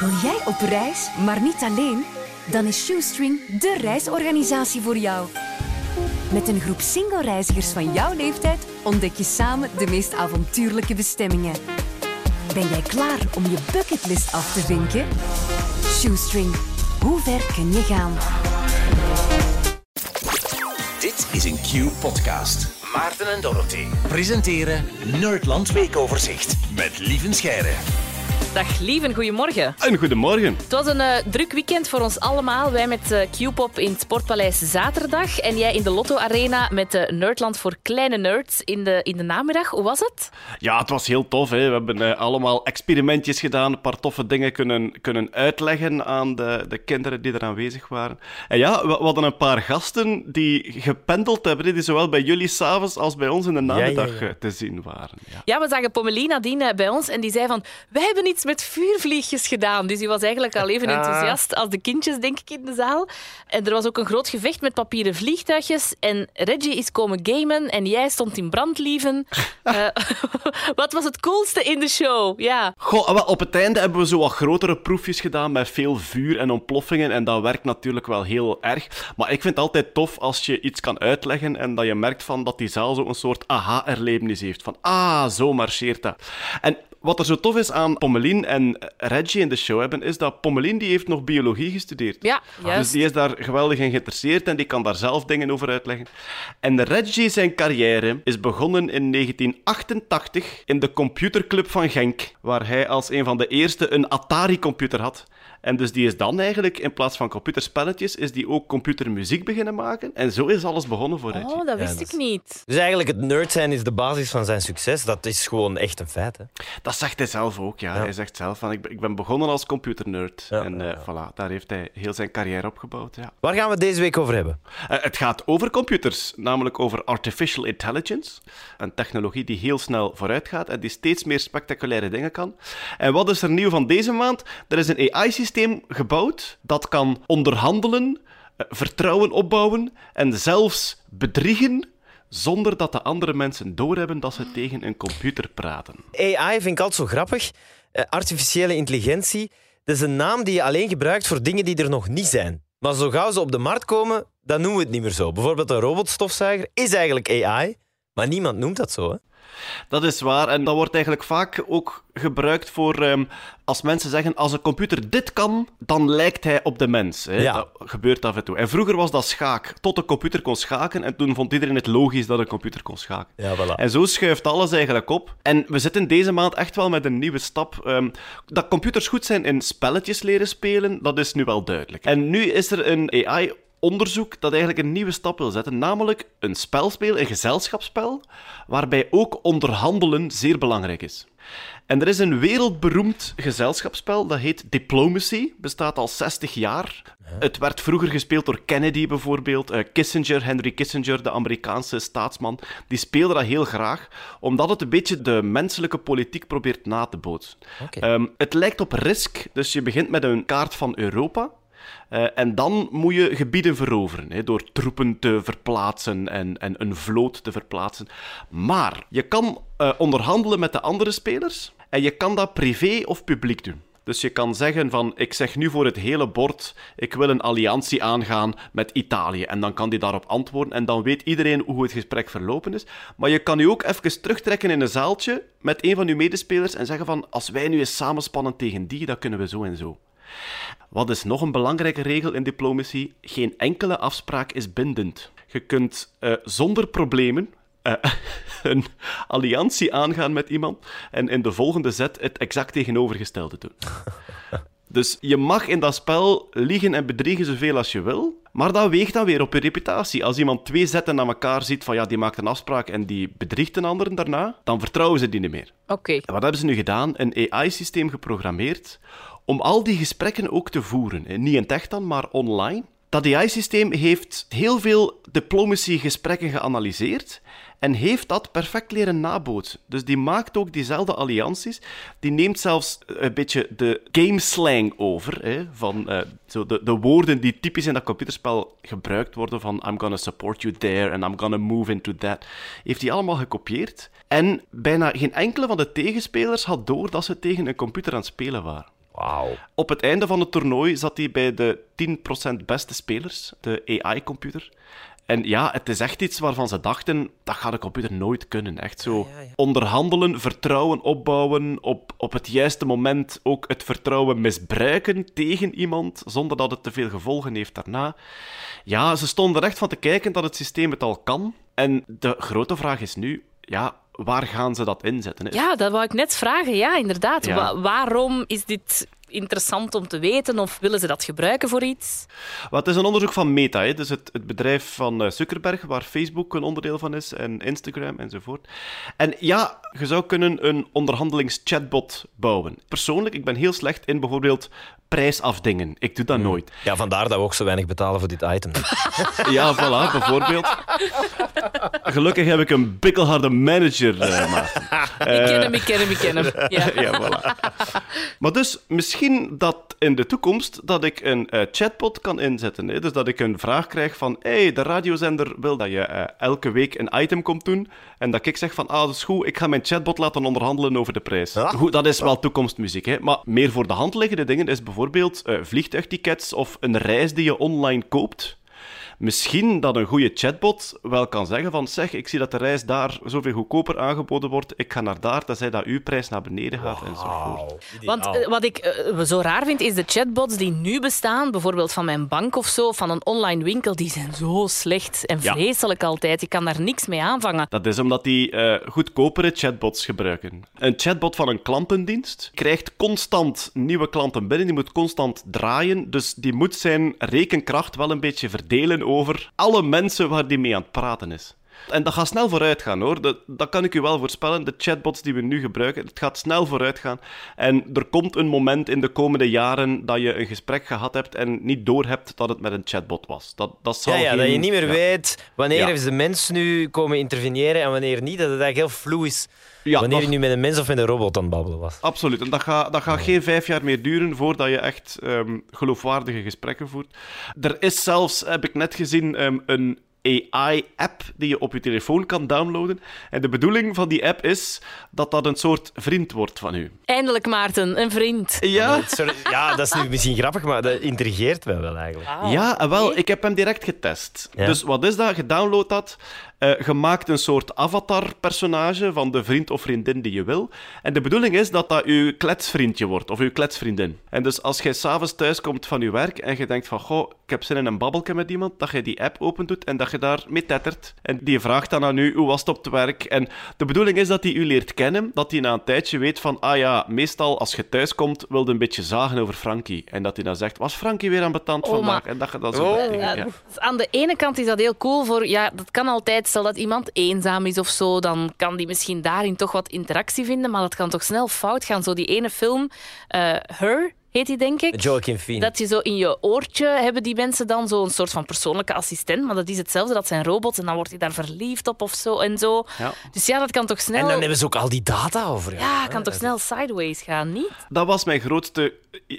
Wil jij op reis, maar niet alleen? Dan is Shoestring de reisorganisatie voor jou. Met een groep single-reizigers van jouw leeftijd ontdek je samen de meest avontuurlijke bestemmingen. Ben jij klaar om je bucketlist af te vinken? Shoestring, hoe ver kun je gaan? Dit is een Q-podcast. Maarten en Dorothy presenteren Nerdland Weekoverzicht met Lieven Scheire. Dag Lieven, goedemorgen. En goedemorgen. Het was een eh, druk weekend voor ons allemaal. Wij met uh, Q-pop in het Sportpaleis zaterdag en jij in de Lotto Arena met de Nerdland voor kleine nerds in de, in de namiddag. Hoe was het? Ja, het was heel tof. Hè. We hebben uh, allemaal experimentjes gedaan, een paar toffe dingen kunnen, kunnen uitleggen aan de, de kinderen die er aanwezig waren. En ja, we, we hadden een paar gasten die gependeld hebben, die zowel bij jullie s'avonds als bij ons in de namiddag ja, ja, ja. te zien waren. Ja, we zagen Pommelie nadien bij ons en die zei van, wij hebben iets met vuurvliegjes gedaan. Dus die was eigenlijk al even enthousiast als de kindjes, denk ik, in de zaal. En er was ook een groot gevecht met papieren vliegtuigjes. En Reggie is komen gamen en jij stond in brandlieven. uh, wat was het coolste in de show? Ja. Goh, op het einde hebben we zo wat grotere proefjes gedaan met veel vuur en ontploffingen. En dat werkt natuurlijk wel heel erg. Maar ik vind het altijd tof als je iets kan uitleggen en dat je merkt van dat die zaal zo een soort aha-erlevenis heeft. Van, ah, zo marcheert dat. En wat er zo tof is aan Pommelien en Reggie in de show hebben, is dat Pommelien die heeft nog biologie gestudeerd. Ja, juist. Dus die is daar geweldig in geïnteresseerd en die kan daar zelf dingen over uitleggen. En Reggie, zijn carrière, is begonnen in 1988 in de computerclub van Genk, waar hij als een van de eerste een Atari-computer had. En dus die is dan eigenlijk, in plaats van computerspelletjes, is die ook computermuziek beginnen maken. En zo is alles begonnen voor Reggie. Oh, dat wist ja, dat is... ik niet. Dus eigenlijk het nerd zijn is de basis van zijn succes. Dat is gewoon echt een feit, hè? Dat zegt hij zelf ook, ja. ja. Hij zegt zelf van, ik ben begonnen als computernerd. Ja, en uh, voilà, daar heeft hij heel zijn carrière op gebouwd, ja. Waar gaan we het deze week over hebben? Uh, het gaat over computers, namelijk over artificial intelligence. Een technologie die heel snel vooruit gaat en die steeds meer spectaculaire dingen kan. En wat is er nieuw van deze maand? Er is een AI-systeem gebouwd dat kan onderhandelen, vertrouwen opbouwen en zelfs bedriegen zonder dat de andere mensen doorhebben dat ze tegen een computer praten. AI vind ik altijd zo grappig. Uh, artificiële intelligentie, dat is een naam die je alleen gebruikt voor dingen die er nog niet zijn. Maar zo gauw ze op de markt komen, dan noemen we het niet meer zo. Bijvoorbeeld een robotstofzuiger is eigenlijk AI, maar niemand noemt dat zo. Hè? Dat is waar. En dat wordt eigenlijk vaak ook gebruikt voor um, als mensen zeggen: als een computer dit kan, dan lijkt hij op de mens. Hè. Ja. Dat gebeurt af en toe. En vroeger was dat schaak. Tot een computer kon schaken. En toen vond iedereen het logisch dat een computer kon schaken. Ja, voilà. En zo schuift alles eigenlijk op. En we zitten deze maand echt wel met een nieuwe stap. Um, dat computers goed zijn in spelletjes leren spelen, dat is nu wel duidelijk. En nu is er een AI onderzoek dat eigenlijk een nieuwe stap wil zetten, namelijk een spelspel, een gezelschapsspel, waarbij ook onderhandelen zeer belangrijk is. En er is een wereldberoemd gezelschapsspel, dat heet Diplomacy, bestaat al 60 jaar. Het werd vroeger gespeeld door Kennedy bijvoorbeeld, uh, Kissinger, Henry Kissinger, de Amerikaanse staatsman, die speelde dat heel graag, omdat het een beetje de menselijke politiek probeert na te bootsen. Okay. Um, het lijkt op Risk, dus je begint met een kaart van Europa, uh, en dan moet je gebieden veroveren, hè, door troepen te verplaatsen en, en een vloot te verplaatsen. Maar je kan uh, onderhandelen met de andere spelers en je kan dat privé of publiek doen. Dus je kan zeggen van, ik zeg nu voor het hele bord, ik wil een alliantie aangaan met Italië. En dan kan die daarop antwoorden en dan weet iedereen hoe het gesprek verlopen is. Maar je kan je ook even terugtrekken in een zaaltje met een van je medespelers en zeggen van, als wij nu eens samenspannen tegen die, dan kunnen we zo en zo. Wat is nog een belangrijke regel in diplomatie? Geen enkele afspraak is bindend. Je kunt uh, zonder problemen uh, een alliantie aangaan met iemand en in de volgende zet het exact tegenovergestelde doen. Dus je mag in dat spel liegen en bedriegen zoveel als je wil, maar dat weegt dan weer op je reputatie. Als iemand twee zetten naar elkaar ziet van ja, die maakt een afspraak en die bedriegt een ander daarna, dan vertrouwen ze die niet meer. Oké. Okay. Wat hebben ze nu gedaan? Een AI-systeem geprogrammeerd om al die gesprekken ook te voeren. Niet in het echt dan, maar online. Dat AI-systeem heeft heel veel diplomacy-gesprekken geanalyseerd en heeft dat perfect leren nabootsen. Dus die maakt ook diezelfde allianties. Die neemt zelfs een beetje de game slang over, hè, van uh, zo de, de woorden die typisch in dat computerspel gebruikt worden, van I'm gonna support you there and I'm gonna move into that. Heeft hij allemaal gekopieerd. En bijna geen enkele van de tegenspelers had door dat ze tegen een computer aan het spelen waren. Wauw. Op het einde van het toernooi zat hij bij de 10% beste spelers, de AI-computer. En ja, het is echt iets waarvan ze dachten, dat gaat de computer nooit kunnen. Echt zo onderhandelen, vertrouwen opbouwen, op, op het juiste moment ook het vertrouwen misbruiken tegen iemand, zonder dat het te veel gevolgen heeft daarna. Ja, ze stonden er echt van te kijken dat het systeem het al kan. En de grote vraag is nu, ja, waar gaan ze dat inzetten? hè? Ja, dat wou ik net vragen. Ja, inderdaad. Ja. Wa- waarom is dit interessant om te weten? Of willen ze dat gebruiken voor iets? Het is een onderzoek van Meta, hè? dus het, het bedrijf van eh, Zuckerberg, waar Facebook een onderdeel van is, en Instagram enzovoort. En ja, je zou kunnen een onderhandelingschatbot bouwen. Persoonlijk, ik ben heel slecht in bijvoorbeeld prijsafdingen. Ik doe dat nooit. Ja, vandaar dat we ook zo weinig betalen voor dit item. Ja, voilà, bijvoorbeeld. Gelukkig heb ik een bikkelharde manager, eh Maarten. ik ken hem, ik ken hem, ik ken hem. Ja. ja, voilà. Maar dus, misschien dat in de toekomst dat ik een eh, chatbot kan inzetten. Hè? Dus dat ik een vraag krijg van, hey, de radiozender wil dat je eh, elke week een item komt doen. En dat ik zeg van, ah, dat is goed, ik ga mijn chatbot laten onderhandelen over de prijs. Ja. Goed, dat is wel toekomstmuziek. Hè? Maar meer voor de hand liggende dingen is bijvoorbeeld eh, vliegtuigtickets of een reis die je online koopt. Misschien dat een goede chatbot wel kan zeggen van zeg, ik zie dat de reis daar zoveel goedkoper aangeboden wordt, ik ga naar daar, tenzij dat uw prijs naar beneden gaat enzovoort. Want eh, wat ik eh, zo raar vind, is de chatbots die nu bestaan, bijvoorbeeld van mijn bank of zo, van een online winkel, die zijn zo slecht en Ja. vreselijk altijd. Ik kan daar niks mee aanvangen. Dat is omdat die eh, goedkopere chatbots gebruiken. Een chatbot van een klantendienst krijgt constant nieuwe klanten binnen, die moet constant draaien, dus die moet zijn rekenkracht wel een beetje verdelen over alle mensen waar die mee aan het praten is. En dat gaat snel vooruit gaan hoor. Dat, dat kan ik u wel voorspellen. De chatbots die we nu gebruiken, het gaat snel vooruit gaan. En er komt een moment in de komende jaren dat je een gesprek gehad hebt en niet doorhebt dat het met een chatbot was. Dat, dat zal Ja, ja, geen- dat je niet meer ja. weet wanneer is de mens nu komen interveneren en wanneer niet. Dat het eigenlijk heel vloe is Ja, wanneer dat- je nu met een mens of met een robot aan het babbelen was. Absoluut. En dat gaat, dat gaat geen vijf jaar meer duren voordat je echt ehm, geloofwaardige gesprekken voert. Er is zelfs, heb ik net gezien, ehm, een AI-app die je op je telefoon kan downloaden. En de bedoeling van die app is dat dat een soort vriend wordt van u. Eindelijk, Maarten, een vriend. Ja? Sorry, ja, dat is nu misschien grappig, maar dat intrigeert mij wel eigenlijk. Ja, en wel, ik heb hem direct getest. Ja. Dus wat is dat? Je downloadt dat, je maakt een soort avatar-personage van de vriend of vriendin die je wil. En de bedoeling is dat dat je kletsvriendje wordt, of je kletsvriendin. En dus als jij s'avonds thuis komt van je werk en je denkt van, goh, ik heb zin in een babbelje met iemand, dat je die app opendoet en dat je daar mee tettert. En die vraagt dan aan u, hoe was het op het werk? En de bedoeling is dat hij u leert kennen, dat hij na een tijdje weet van, ah ja, meestal als je thuis komt, wilde een beetje zagen over Frankie. En dat hij dan zegt, was Frankie weer aan betand Oh, vandaag? maar- En dat je dan zo Oh. ja. dus Aan de ene kant is dat heel cool voor, ja, dat kan altijd, stel dat iemand eenzaam is of zo, dan kan die misschien daarin toch wat interactie vinden, maar dat kan toch snel fout gaan. Zo die ene film, eh, Her heet die denk ik. Joaquin Phoenix. Dat je zo in je oortje hebben die mensen dan zo'n soort van persoonlijke assistent, maar dat is hetzelfde, dat zijn robots en dan wordt hij daar verliefd op of zo en zo. Ja. Dus ja, dat kan toch snel... En dan hebben ze ook al die data over. Ja, kan toch snel sideways gaan, niet? Dat was mijn grootste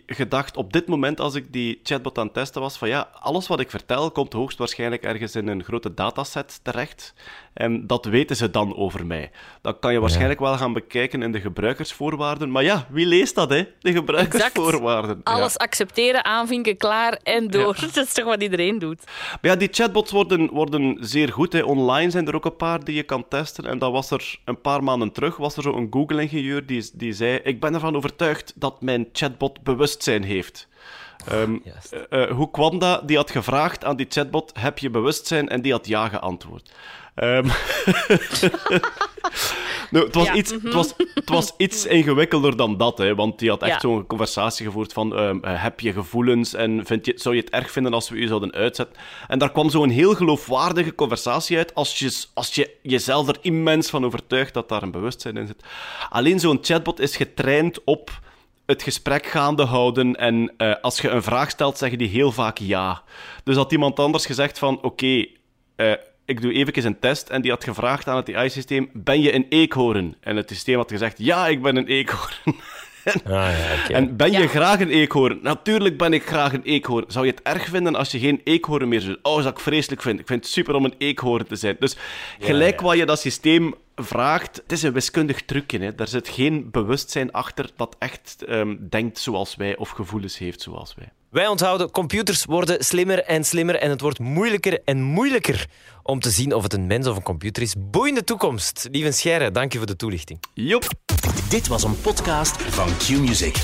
gedacht op dit moment als ik die chatbot aan het testen was. Van ja, alles wat ik vertel komt hoogstwaarschijnlijk ergens in een grote dataset terecht. En dat weten ze dan over mij. Dat kan je waarschijnlijk wel gaan bekijken in de gebruikersvoorwaarden. Maar ja, wie leest dat, hè? De gebruikersvoorwaarden. Ja. Alles accepteren, aanvinken, klaar en door. Dat is toch wat iedereen doet. Maar ja, die chatbots worden, worden zeer goed. Hè. Online zijn er ook een paar die je kan testen. En dat was er een paar maanden terug, was er zo een Google-ingenieur die, die zei... Ik ben ervan overtuigd dat mijn chatbot bewustzijn heeft. Ehm, eh, eh, hoe kwam dat? Die had gevraagd aan die chatbot, heb je bewustzijn? En die had ja geantwoord. Ehm, nou, het, was Ja, iets, het, was, het was iets ingewikkelder dan dat, hè, want die had echt Ja. zo'n conversatie gevoerd van ehm, eh, heb je gevoelens en vind je, zou je het erg vinden als we u zouden uitzetten? En daar kwam zo'n heel geloofwaardige conversatie uit als je, als je jezelf er immens van overtuigt dat daar een bewustzijn in zit. Alleen zo'n chatbot is getraind op het gesprek gaande houden en eh, als je een vraag stelt, zeggen die heel vaak ja. Dus had iemand anders gezegd van oké, eh, ik doe even een test en die had gevraagd aan het AI-systeem, ben je een eekhoorn? En het systeem had gezegd, ja, ik ben een eekhoorn. Ah, ja, oké. En ben je Ja. graag een eekhoorn? Natuurlijk ben ik graag een eekhoorn. Zou je het erg vinden als je geen eekhoorn meer zou Oh, zou ik vreselijk vinden. Ik vind het super om een eekhoorn te zijn. Dus gelijk wat je dat systeem vraagt, het is een wiskundig trucje. Hè. Daar zit geen bewustzijn achter dat echt ehm, denkt zoals wij of gevoelens heeft zoals wij. Wij onthouden, computers worden slimmer en slimmer en het wordt moeilijker en moeilijker om te zien of het een mens of een computer is. Boeiende toekomst. Lieve Scheire, dank je voor de toelichting. Joep. Dit was een podcast van Q-Music.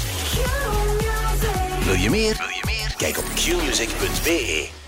Wil je meer? Wil je meer? Kijk op qmusic.be.